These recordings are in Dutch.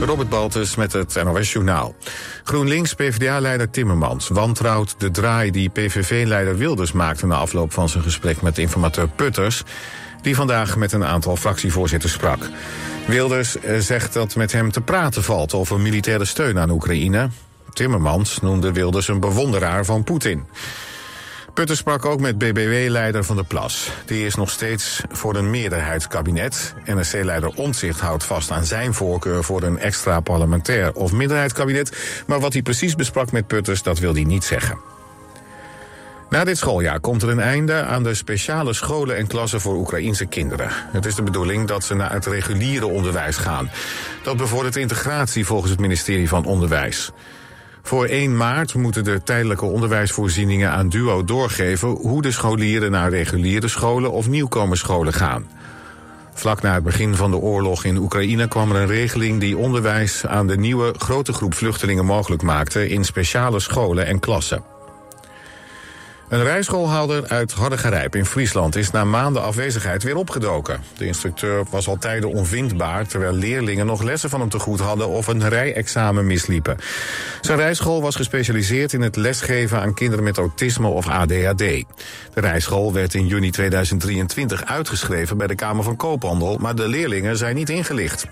Robert Baltus met het NOS Journaal. GroenLinks PvdA-leider Timmermans wantrouwt de draai die PVV-leider Wilders maakte... na afloop van zijn gesprek met informateur Putters... die vandaag met een aantal fractievoorzitters sprak. Wilders eh, zegt dat met hem te praten valt over militaire steun aan Oekraïne. Timmermans noemde Wilders een bewonderaar van Poetin. Putten sprak ook met BBW-leider Van der Plas. Die is nog steeds voor een meerderheidskabinet. NSC-leider Omtzigt houdt vast aan zijn voorkeur voor een extra parlementair of minderheidskabinet. Maar wat hij precies besprak met Putters, dat wil hij niet zeggen. Na dit schooljaar komt er een einde aan de speciale scholen en klassen voor Oekraïense kinderen. Het is de bedoeling dat ze naar het reguliere onderwijs gaan. Dat bevordert integratie volgens het ministerie van Onderwijs. Voor 1 maart moeten de tijdelijke onderwijsvoorzieningen aan DUO doorgeven hoe de scholieren naar reguliere scholen of nieuwkomerscholen gaan. Vlak na het begin van de oorlog in Oekraïne kwam er een regeling die onderwijs aan de nieuwe grote groep vluchtelingen mogelijk maakte in speciale scholen en klassen. Een rijschoolhouder uit Hardergerijp in Friesland is na maanden afwezigheid weer opgedoken. De instructeur was al tijden onvindbaar, terwijl leerlingen nog lessen van hem te goed hadden of een rijexamen misliepen. Zijn rijschool was gespecialiseerd in het lesgeven aan kinderen met autisme of ADHD. De rijschool werd in juni 2023 uitgeschreven bij de Kamer van Koophandel, maar de leerlingen zijn niet ingelicht.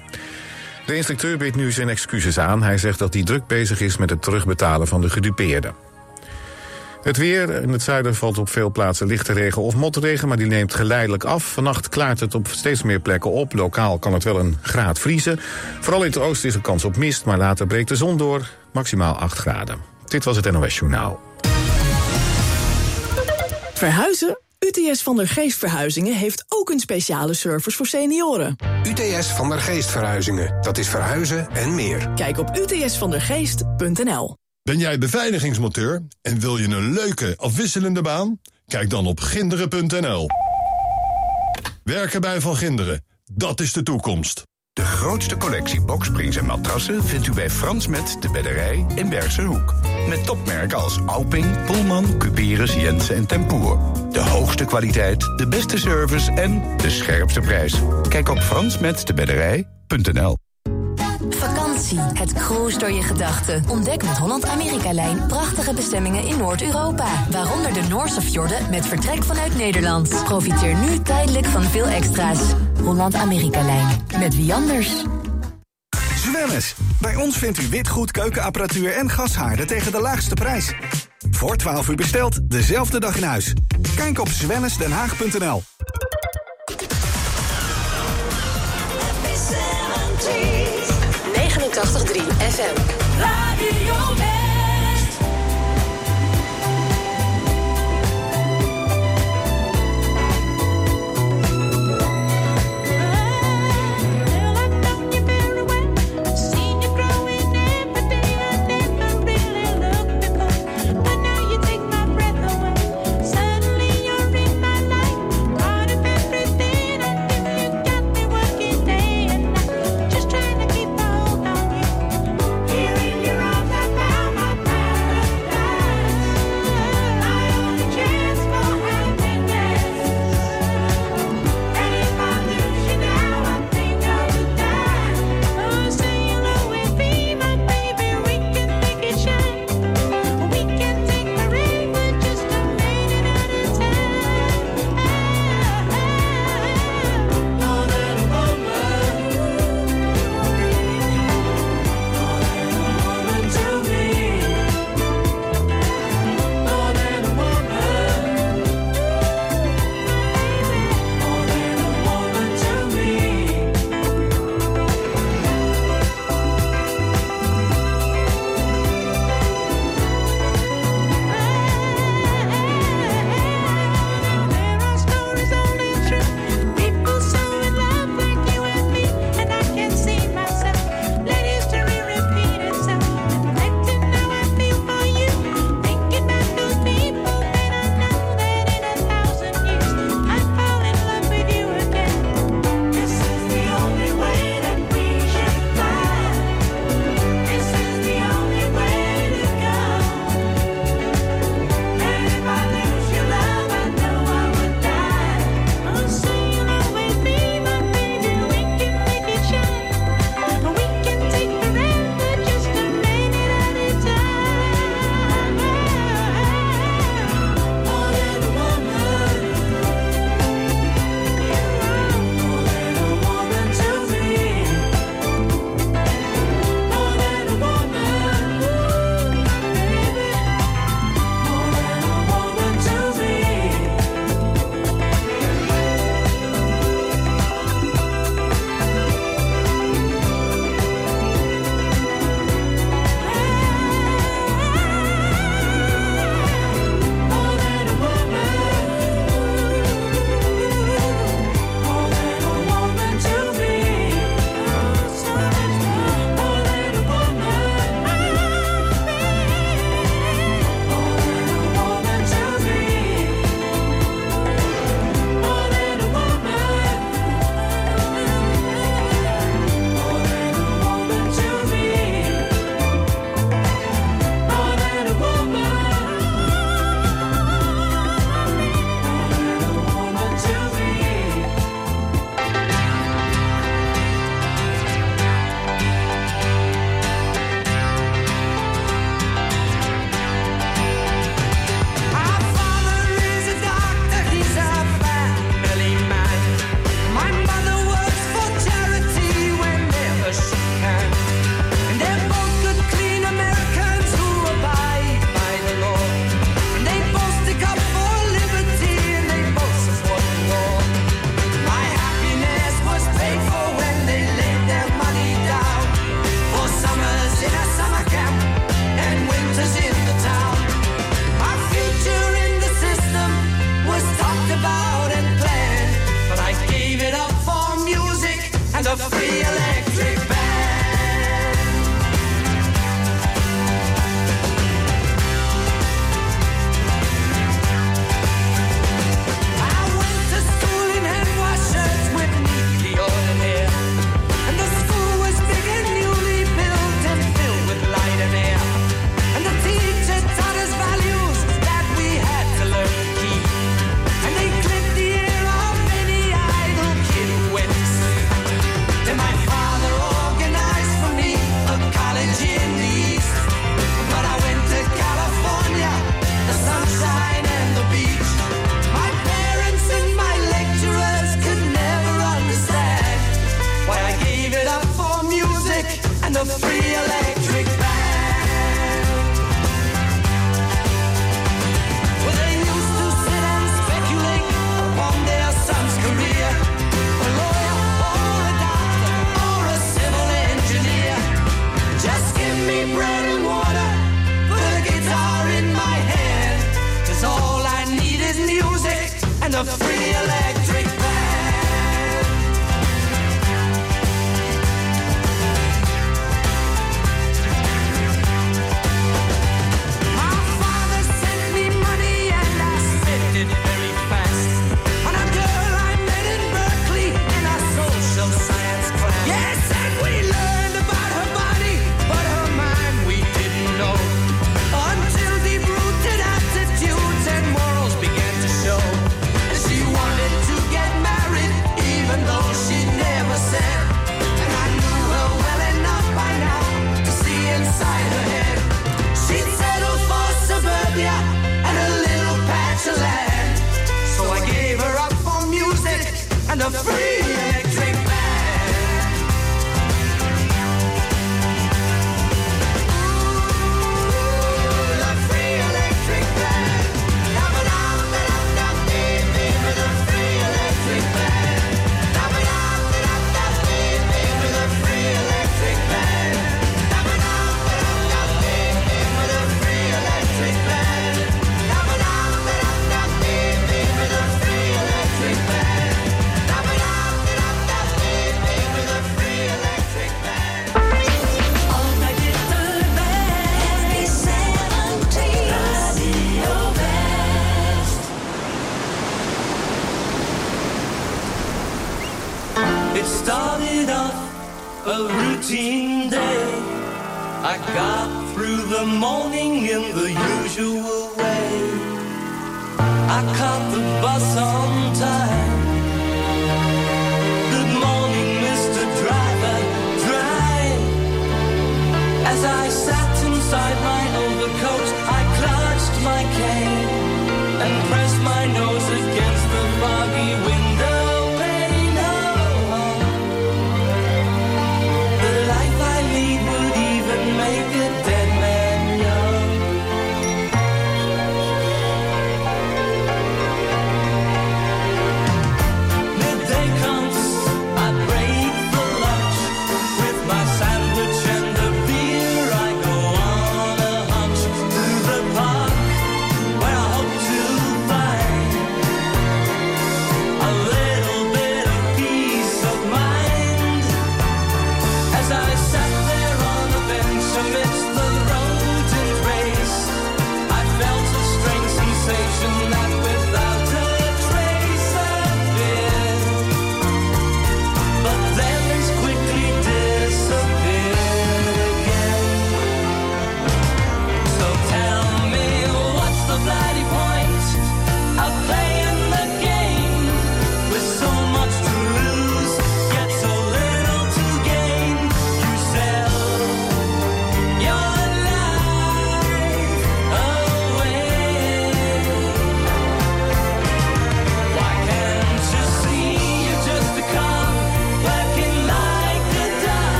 De instructeur biedt nu zijn excuses aan. Hij zegt dat hij druk bezig is met het terugbetalen van de gedupeerden. Het weer. In het zuiden valt op veel plaatsen lichte regen of motregen, maar die neemt geleidelijk af. Vannacht klaart het op steeds meer plekken op. Lokaal kan het wel een graad vriezen. Vooral in het oosten is er kans op mist, maar later breekt de zon door. Maximaal 8 graden. Dit was het NOS Journaal. Verhuizen? UTS van der Geest Verhuizingen heeft ook een speciale service voor senioren. UTS van der Geest Verhuizingen. Dat is verhuizen en meer. Kijk op utsvandergeest.nl. Ben jij beveiligingsmonteur en wil je een leuke, afwisselende baan? Kijk dan op ginderen.nl. Werken bij Van Ginderen, dat is de toekomst. De grootste collectie boksprings en matrassen vindt u bij Frans Met de Bedderij in Bergse Hoek. Met topmerken als Alping, Pullman, Cuperus, Jensen en Tempoer. De hoogste kwaliteit, de beste service en de scherpste prijs. Kijk op fransmetdebedderij.nl Het cruise door je gedachten. Ontdek met Holland-Amerika-lijn prachtige bestemmingen in Noord-Europa. Waaronder de Noorse fjorden met vertrek vanuit Nederland. Profiteer nu tijdelijk van veel extra's. Holland-Amerika-lijn, met wie anders? Zwemmes. Bij ons vindt u witgoed, keukenapparatuur en gashaarden tegen de laagste prijs. Voor 12 uur besteld, dezelfde dag in huis. Kijk op zwemmesdenhaag.nl FM. Radio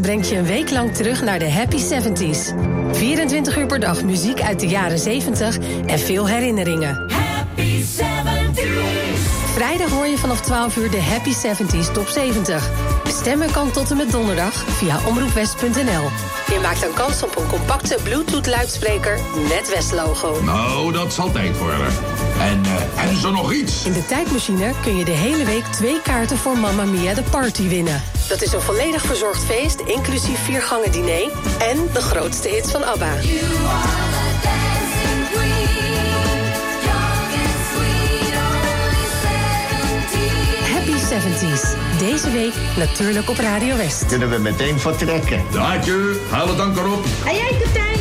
Brengt je een week lang terug naar de Happy 70s. 24 uur per dag muziek uit de jaren 70 en veel herinneringen. Happy 70s. Vrijdag hoor je vanaf 12 uur de Happy 70s Top 70. Stemmen kan tot en met donderdag via omroepwest.nl. Je maakt dan kans op een compacte Bluetooth-luidspreker met West-logo. Nou, dat zal tijd worden. En uh, is er nog iets? In de tijdmachine kun je de hele week twee kaarten voor Mamma Mia de Party winnen. Dat is een volledig verzorgd feest, inclusief vier gangen diner... en de grootste hits van ABBA. 70s. Deze week natuurlijk op Radio West. Kunnen we meteen vertrekken? Daadje, haal het anker op. En jij, kapitein?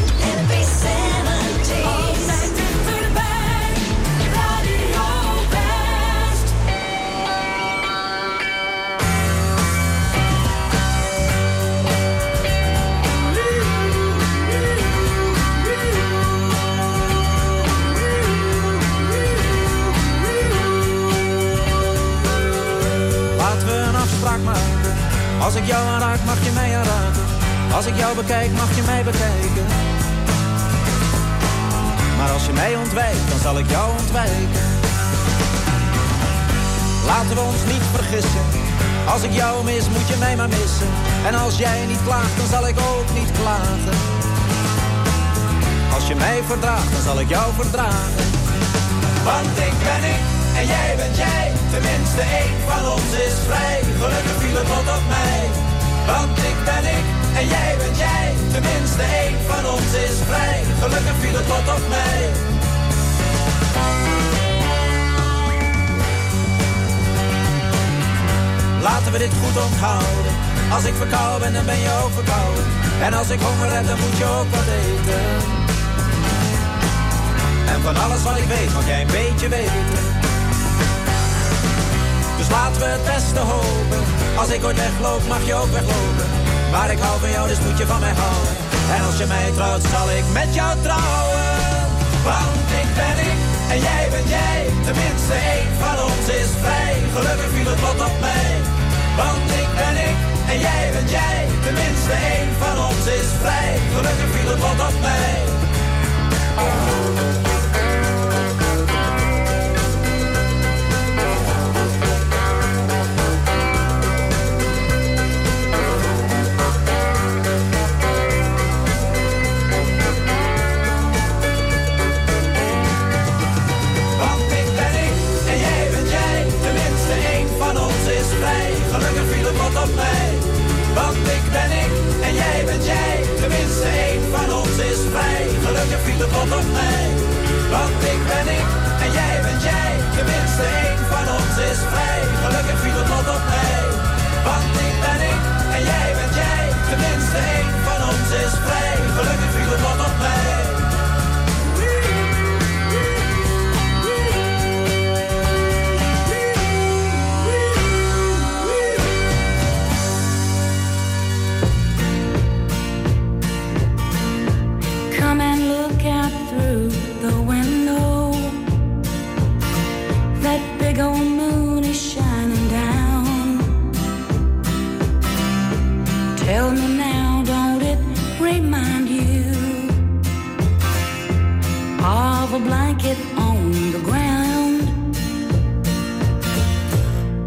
Als ik jou aanraak, mag je mij aanraken. Als ik jou bekijk, mag je mij bekijken. Maar als je mij ontwijkt, dan zal ik jou ontwijken. Laten we ons niet vergissen. Als ik jou mis, moet je mij maar missen. En als jij niet klaagt, dan zal ik ook niet klagen. Als je mij verdraagt, dan zal ik jou verdragen. Want ik ben ik en jij bent jij. Tenminste, één van ons is vrij. Gelukkig viel het lot op mij. Want ik ben ik en jij bent jij. Tenminste, één van ons is vrij. Gelukkig viel het lot op mij. Laten we dit goed onthouden. Als ik verkouden ben, dan ben je ook verkouden. En als ik honger heb, dan moet je ook wat eten. En van alles wat ik weet, mag jij een beetje weten. Dus laten we het beste hopen. Als ik ooit wegloop, mag je ook weglopen. Maar ik hou van jou, dus moet je van mij houden. En als je mij trouwt, zal ik met jou trouwen. Want ik ben ik en jij bent jij. Tenminste, één van ons is vrij. Gelukkig viel het lot op mij. Want ik ben ik en jij bent jij. Tenminste, één van ons is vrij. Gelukkig viel het lot op mij. Gelukkig viel het lot op mij. Want ik ben ik en jij bent jij. Tenminste, één van ons is vrij. Gelukkig viel het lot op mij. Want ik ben ik en jij bent jij. Tenminste, één van ons is vrij. Gelukkig viel het lot op mij.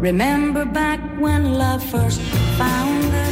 Remember back when love first found us?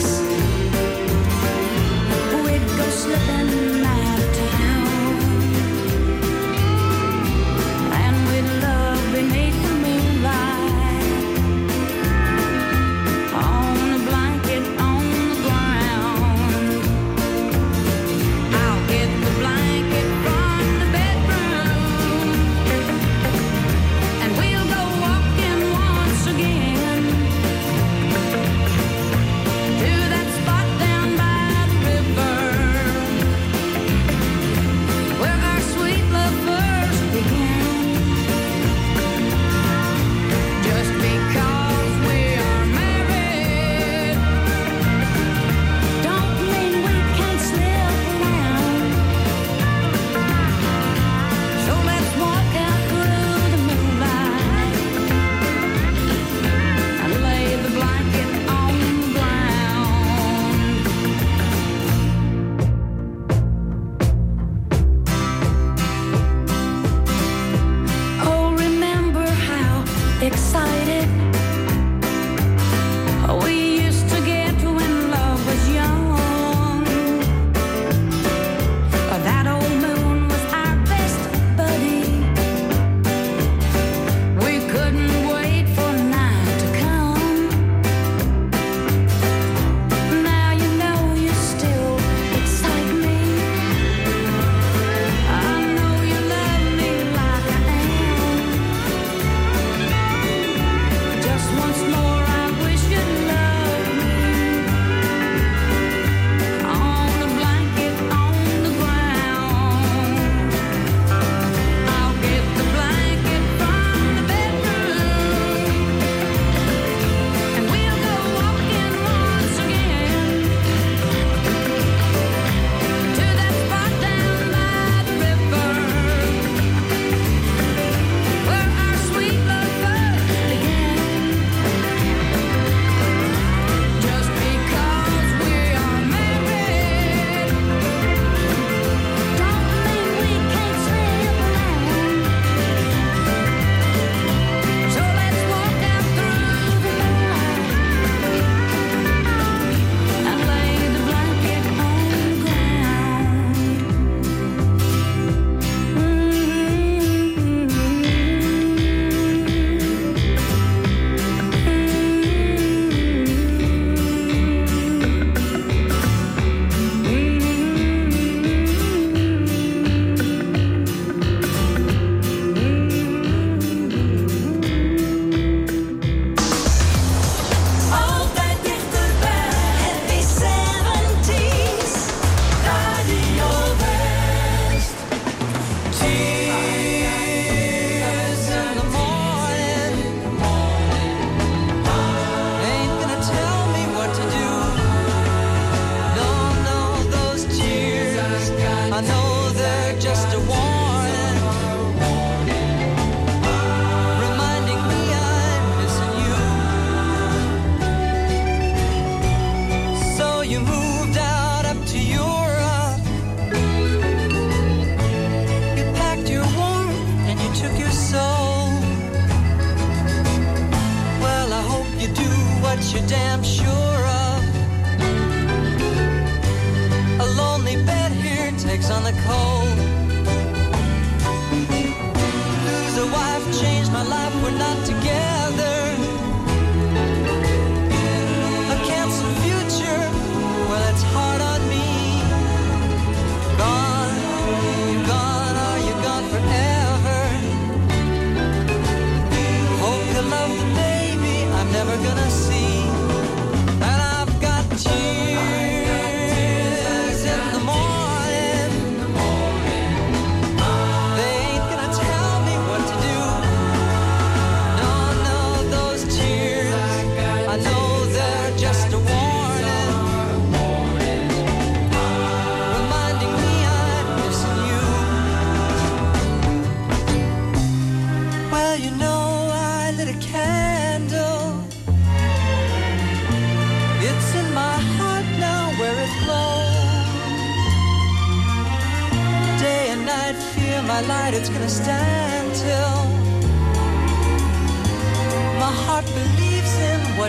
my life when I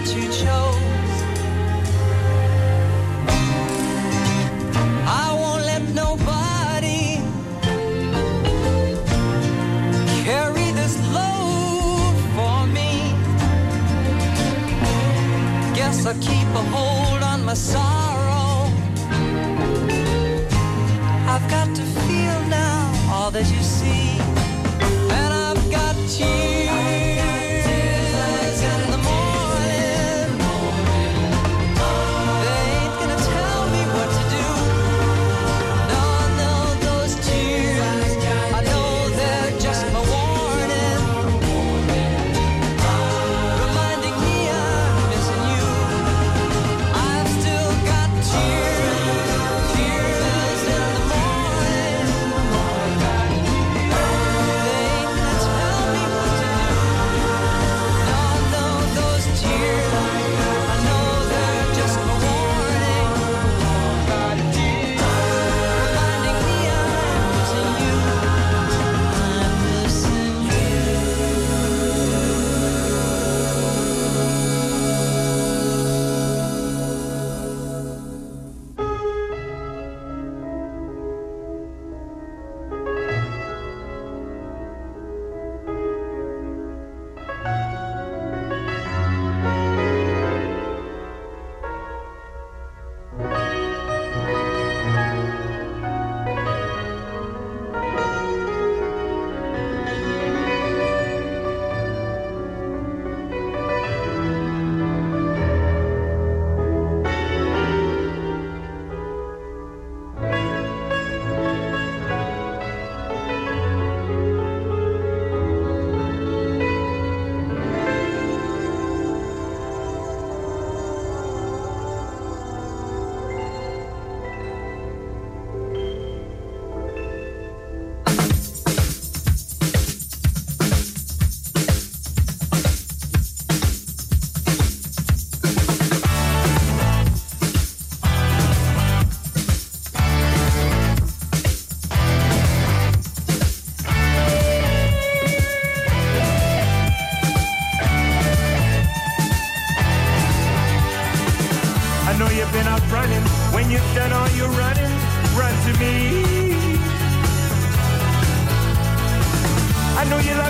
what you chose. I won't let nobody carry this load for me. Guess I keep a hold on my sorrow. I've got to feel now all that you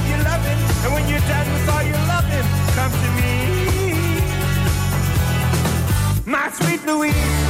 all your loving, and when you're done with all your loving, come to me, my sweet Louise.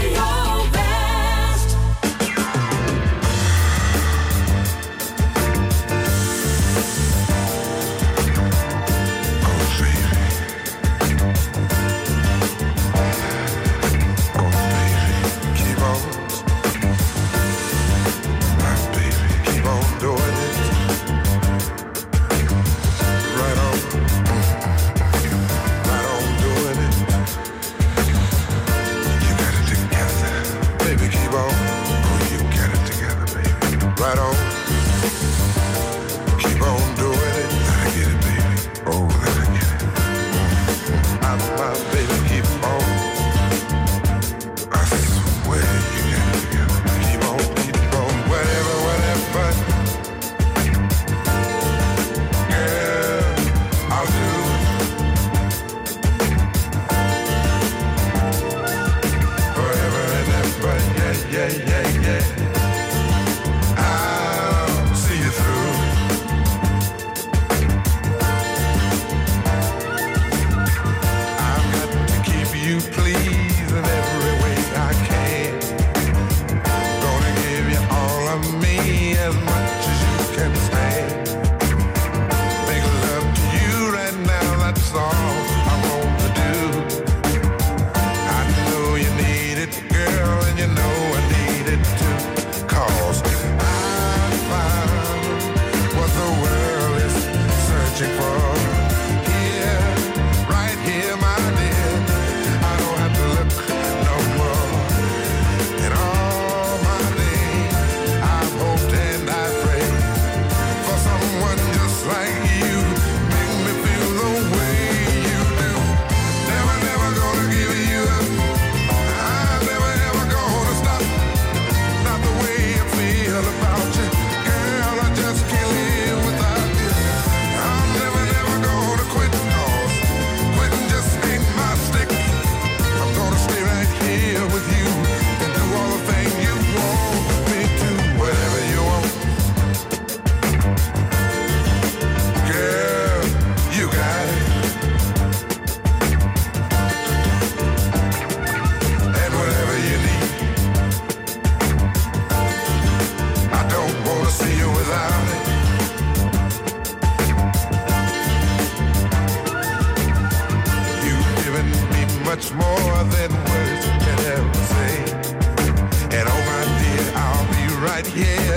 much more than words can ever say. And oh my dear, I'll be right here.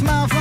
Smile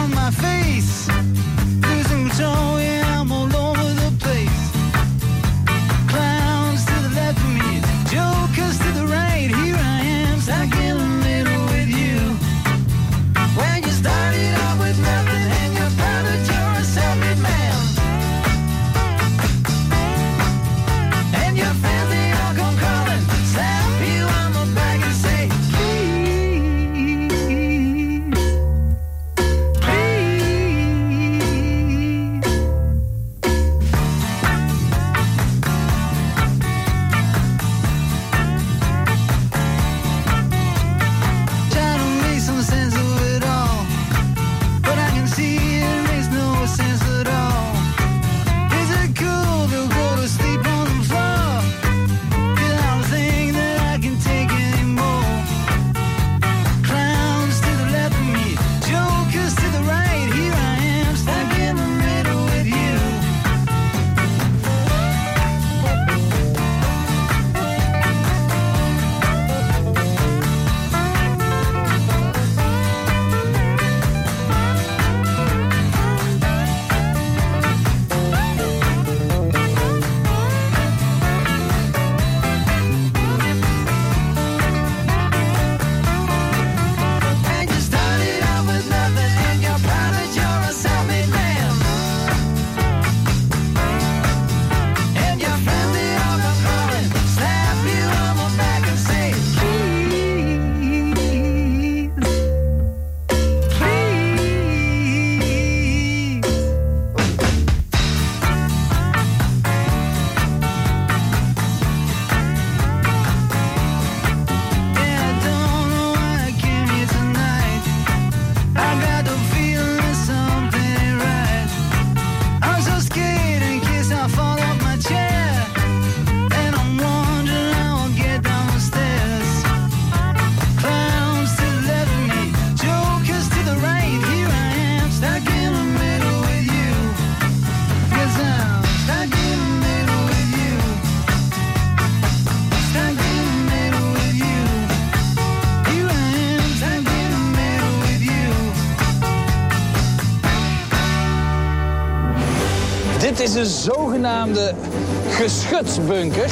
geschutsbunker.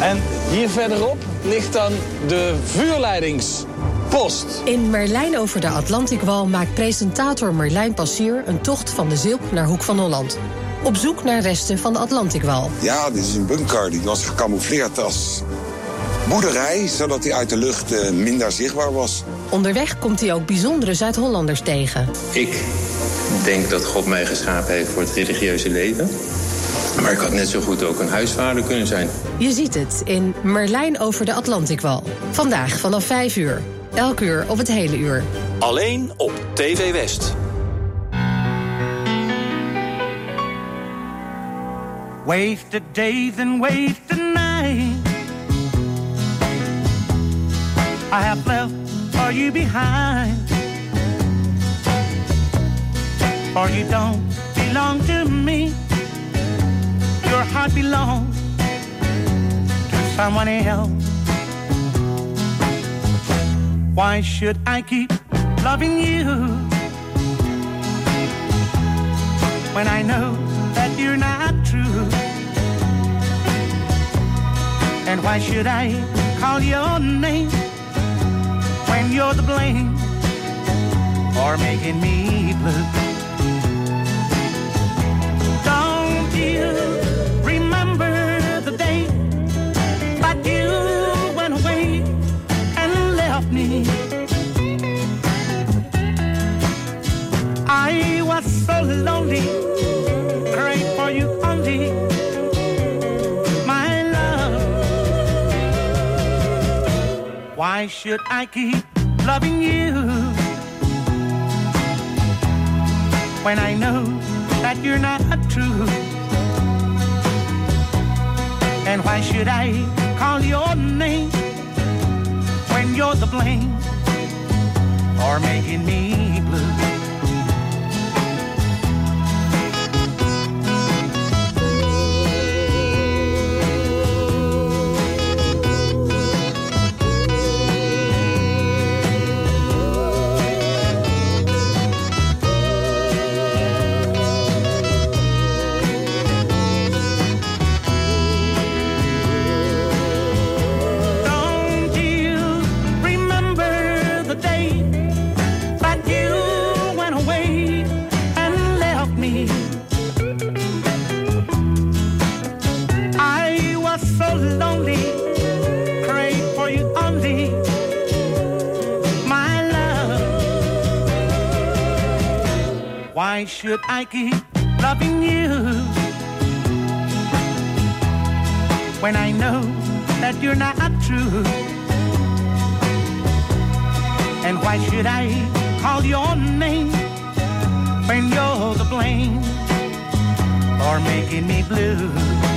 En hier verderop ligt dan de vuurleidingspost. In Merlijn over de Atlantikwal maakt presentator Merlijn Passier een tocht van de Zilp naar Hoek van Holland. Op zoek naar resten van de Atlantikwal. Ja, dit is een bunker. Die was gecamoufleerd als boerderij, zodat hij uit de lucht eh, minder zichtbaar was. Onderweg komt hij ook bijzondere Zuid-Hollanders tegen. Ik denk dat God mij geschapen heeft voor het religieuze leven. Maar ik had net zo goed ook een huisvader kunnen zijn. Je ziet het in Merlijn over de Atlantikwal. Vandaag vanaf 5 uur. Elk uur op het hele uur. Alleen op TV West. Wasted days and wasted nights I have left for you behind. For you don't belong to me. Heart belongs to someone else. Why should I keep loving you when I know that you're not true? And why should I call your name when you're the blame for making me blue? Lonely, prayed for you only, my love. Why should I keep loving you when I know that you're not true? And why should I call your name when you're the blame for making me blue? Why should I keep loving you when I know that you're not true? And why should I call your name when you're the blame for making me blue?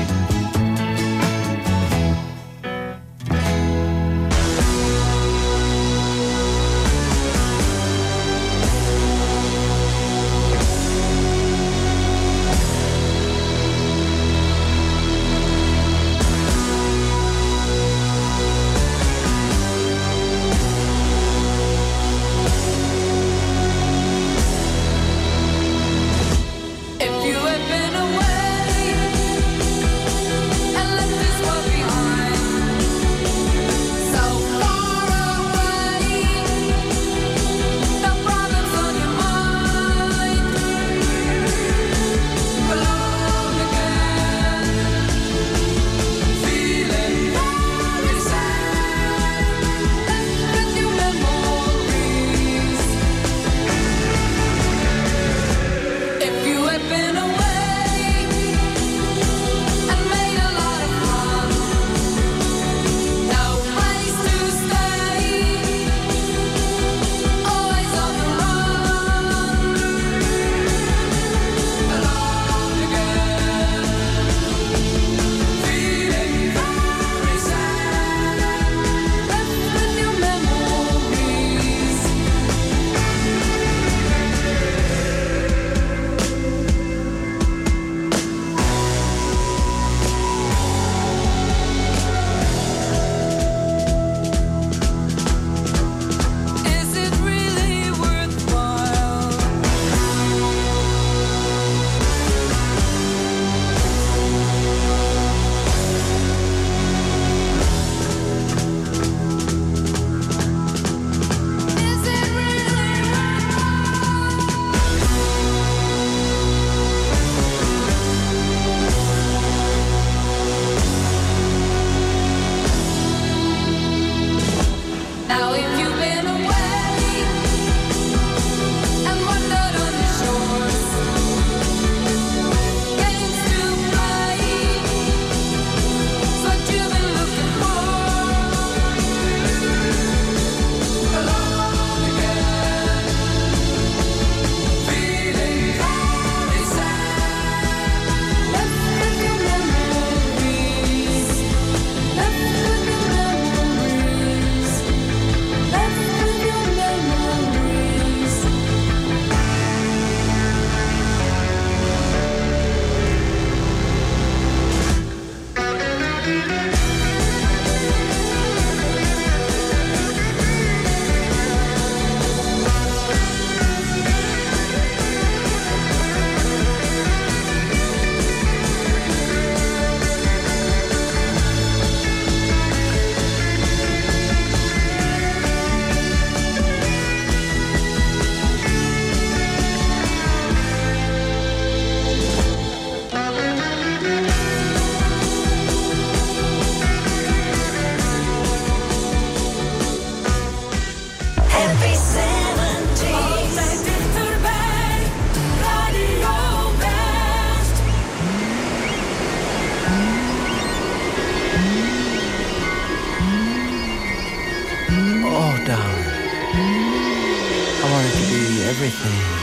thing.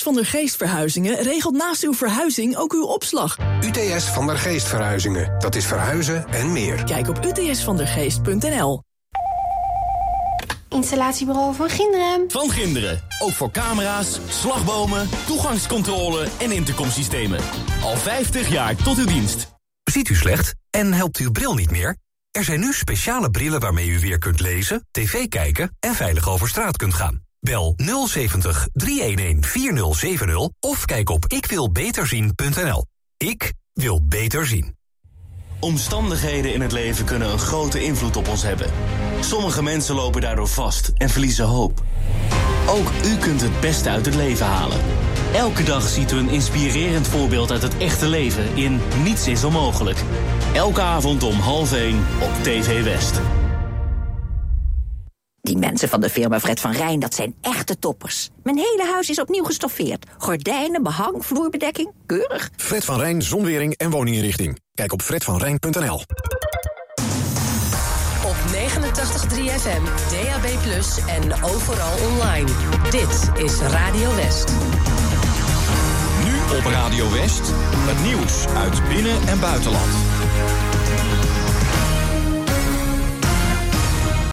UTS van der Geest Verhuizingen regelt naast uw verhuizing ook uw opslag. UTS van der Geest Verhuizingen. Dat is verhuizen en meer. Kijk op utsvandergeest.nl. Installatiebureau van Ginderen. Van Ginderen. Ook voor camera's, slagbomen, toegangscontrole en intercomsystemen. Al 50 jaar tot uw dienst. Ziet u slecht en helpt uw bril niet meer? Er zijn nu speciale brillen waarmee u weer kunt lezen, tv kijken en veilig over straat kunt gaan. Bel 070 311 4070 of kijk op ikwilbeterzien.nl. Ik wil beter zien. Omstandigheden in het leven kunnen een grote invloed op ons hebben. Sommige mensen lopen daardoor vast en verliezen hoop. Ook u kunt het beste uit het leven halen. Elke dag ziet u een inspirerend voorbeeld uit het echte leven in Niets is onmogelijk. Elke avond om half 1 op TV West. Die mensen van de firma Fred van Rijn, dat zijn echte toppers. Mijn hele huis is opnieuw gestoffeerd. Gordijnen, behang, vloerbedekking, keurig. Fred van Rijn, zonwering en woninginrichting. Kijk op fredvanrijn.nl. Op 89.3 FM, DAB+, en overal online. Dit is Radio West. Nu op Radio West, het nieuws uit binnen- en buitenland.